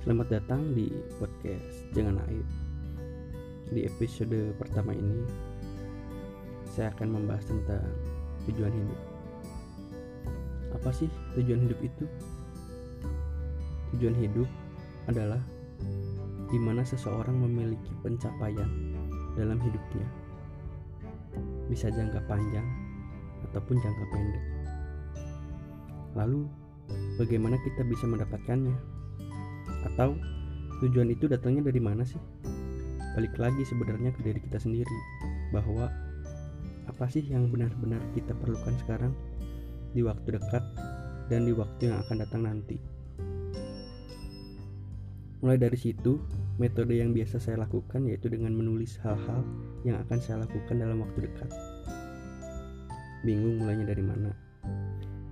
Selamat datang di podcast Jangan Aib. Di episode pertama ini, saya akan membahas tentang tujuan hidup. Apa sih tujuan hidup itu? Tujuan hidup adalah di mana seseorang memiliki pencapaian dalam hidupnya. Bisa jangka panjang ataupun jangka pendek. Lalu, bagaimana kita bisa mendapatkannya? Atau tujuan itu datangnya dari mana sih? Balik lagi sebenarnya ke diri kita sendiri, bahwa apa sih yang benar-benar kita perlukan sekarang di waktu dekat dan di waktu yang akan datang nanti. Mulai dari situ, metode yang biasa saya lakukan yaitu dengan menulis hal-hal yang akan saya lakukan dalam waktu dekat. Bingung mulainya dari mana?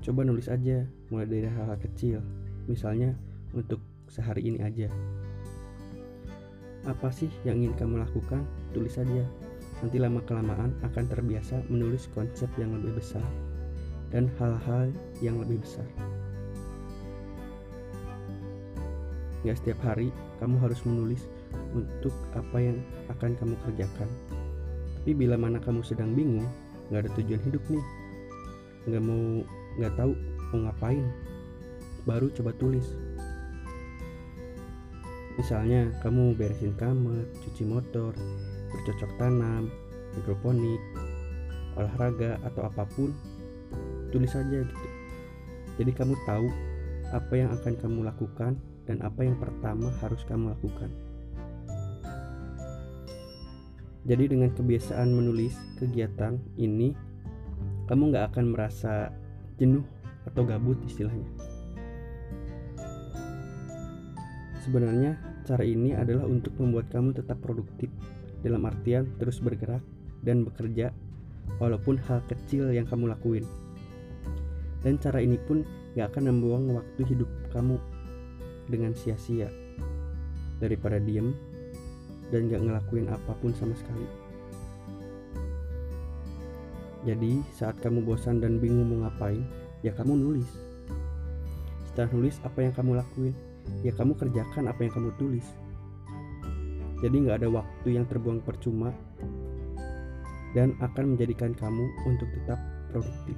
Coba nulis aja, mulai dari hal-hal kecil. Misalnya untuk sehari ini aja. Apa sih yang ingin kamu lakukan? Tulis saja. Nanti lama-kelamaan akan terbiasa menulis konsep yang lebih besar dan hal-hal yang lebih besar. Gak setiap hari kamu harus menulis untuk apa yang akan kamu kerjakan. Tapi bila mana kamu sedang bingung, gak ada tujuan hidup nih, gak mau nggak tahu mau ngapain baru coba tulis misalnya kamu beresin kamar cuci motor bercocok tanam hidroponik olahraga atau apa pun tulis saja gitu jadi kamu tahu apa yang akan kamu lakukan dan apa yang pertama harus kamu lakukan jadi dengan kebiasaan menulis kegiatan ini kamu nggak akan merasa jenuh atau gabut istilahnya. Sebenarnya cara ini adalah untuk membuat kamu tetap produktif dalam artian terus bergerak dan bekerja walaupun hal kecil yang kamu lakuin. Dan cara ini pun gak akan membuang waktu hidup kamu dengan sia-sia daripada diem dan gak ngelakuin apa pun sama sekali. Jadi saat kamu bosan dan bingung mau ngapain, ya kamu nulis. Setelah nulis apa yang kamu lakuin, ya kamu kerjakan apa yang kamu tulis. Jadi nggak ada waktu yang terbuang percuma dan akan menjadikan kamu untuk tetap produktif.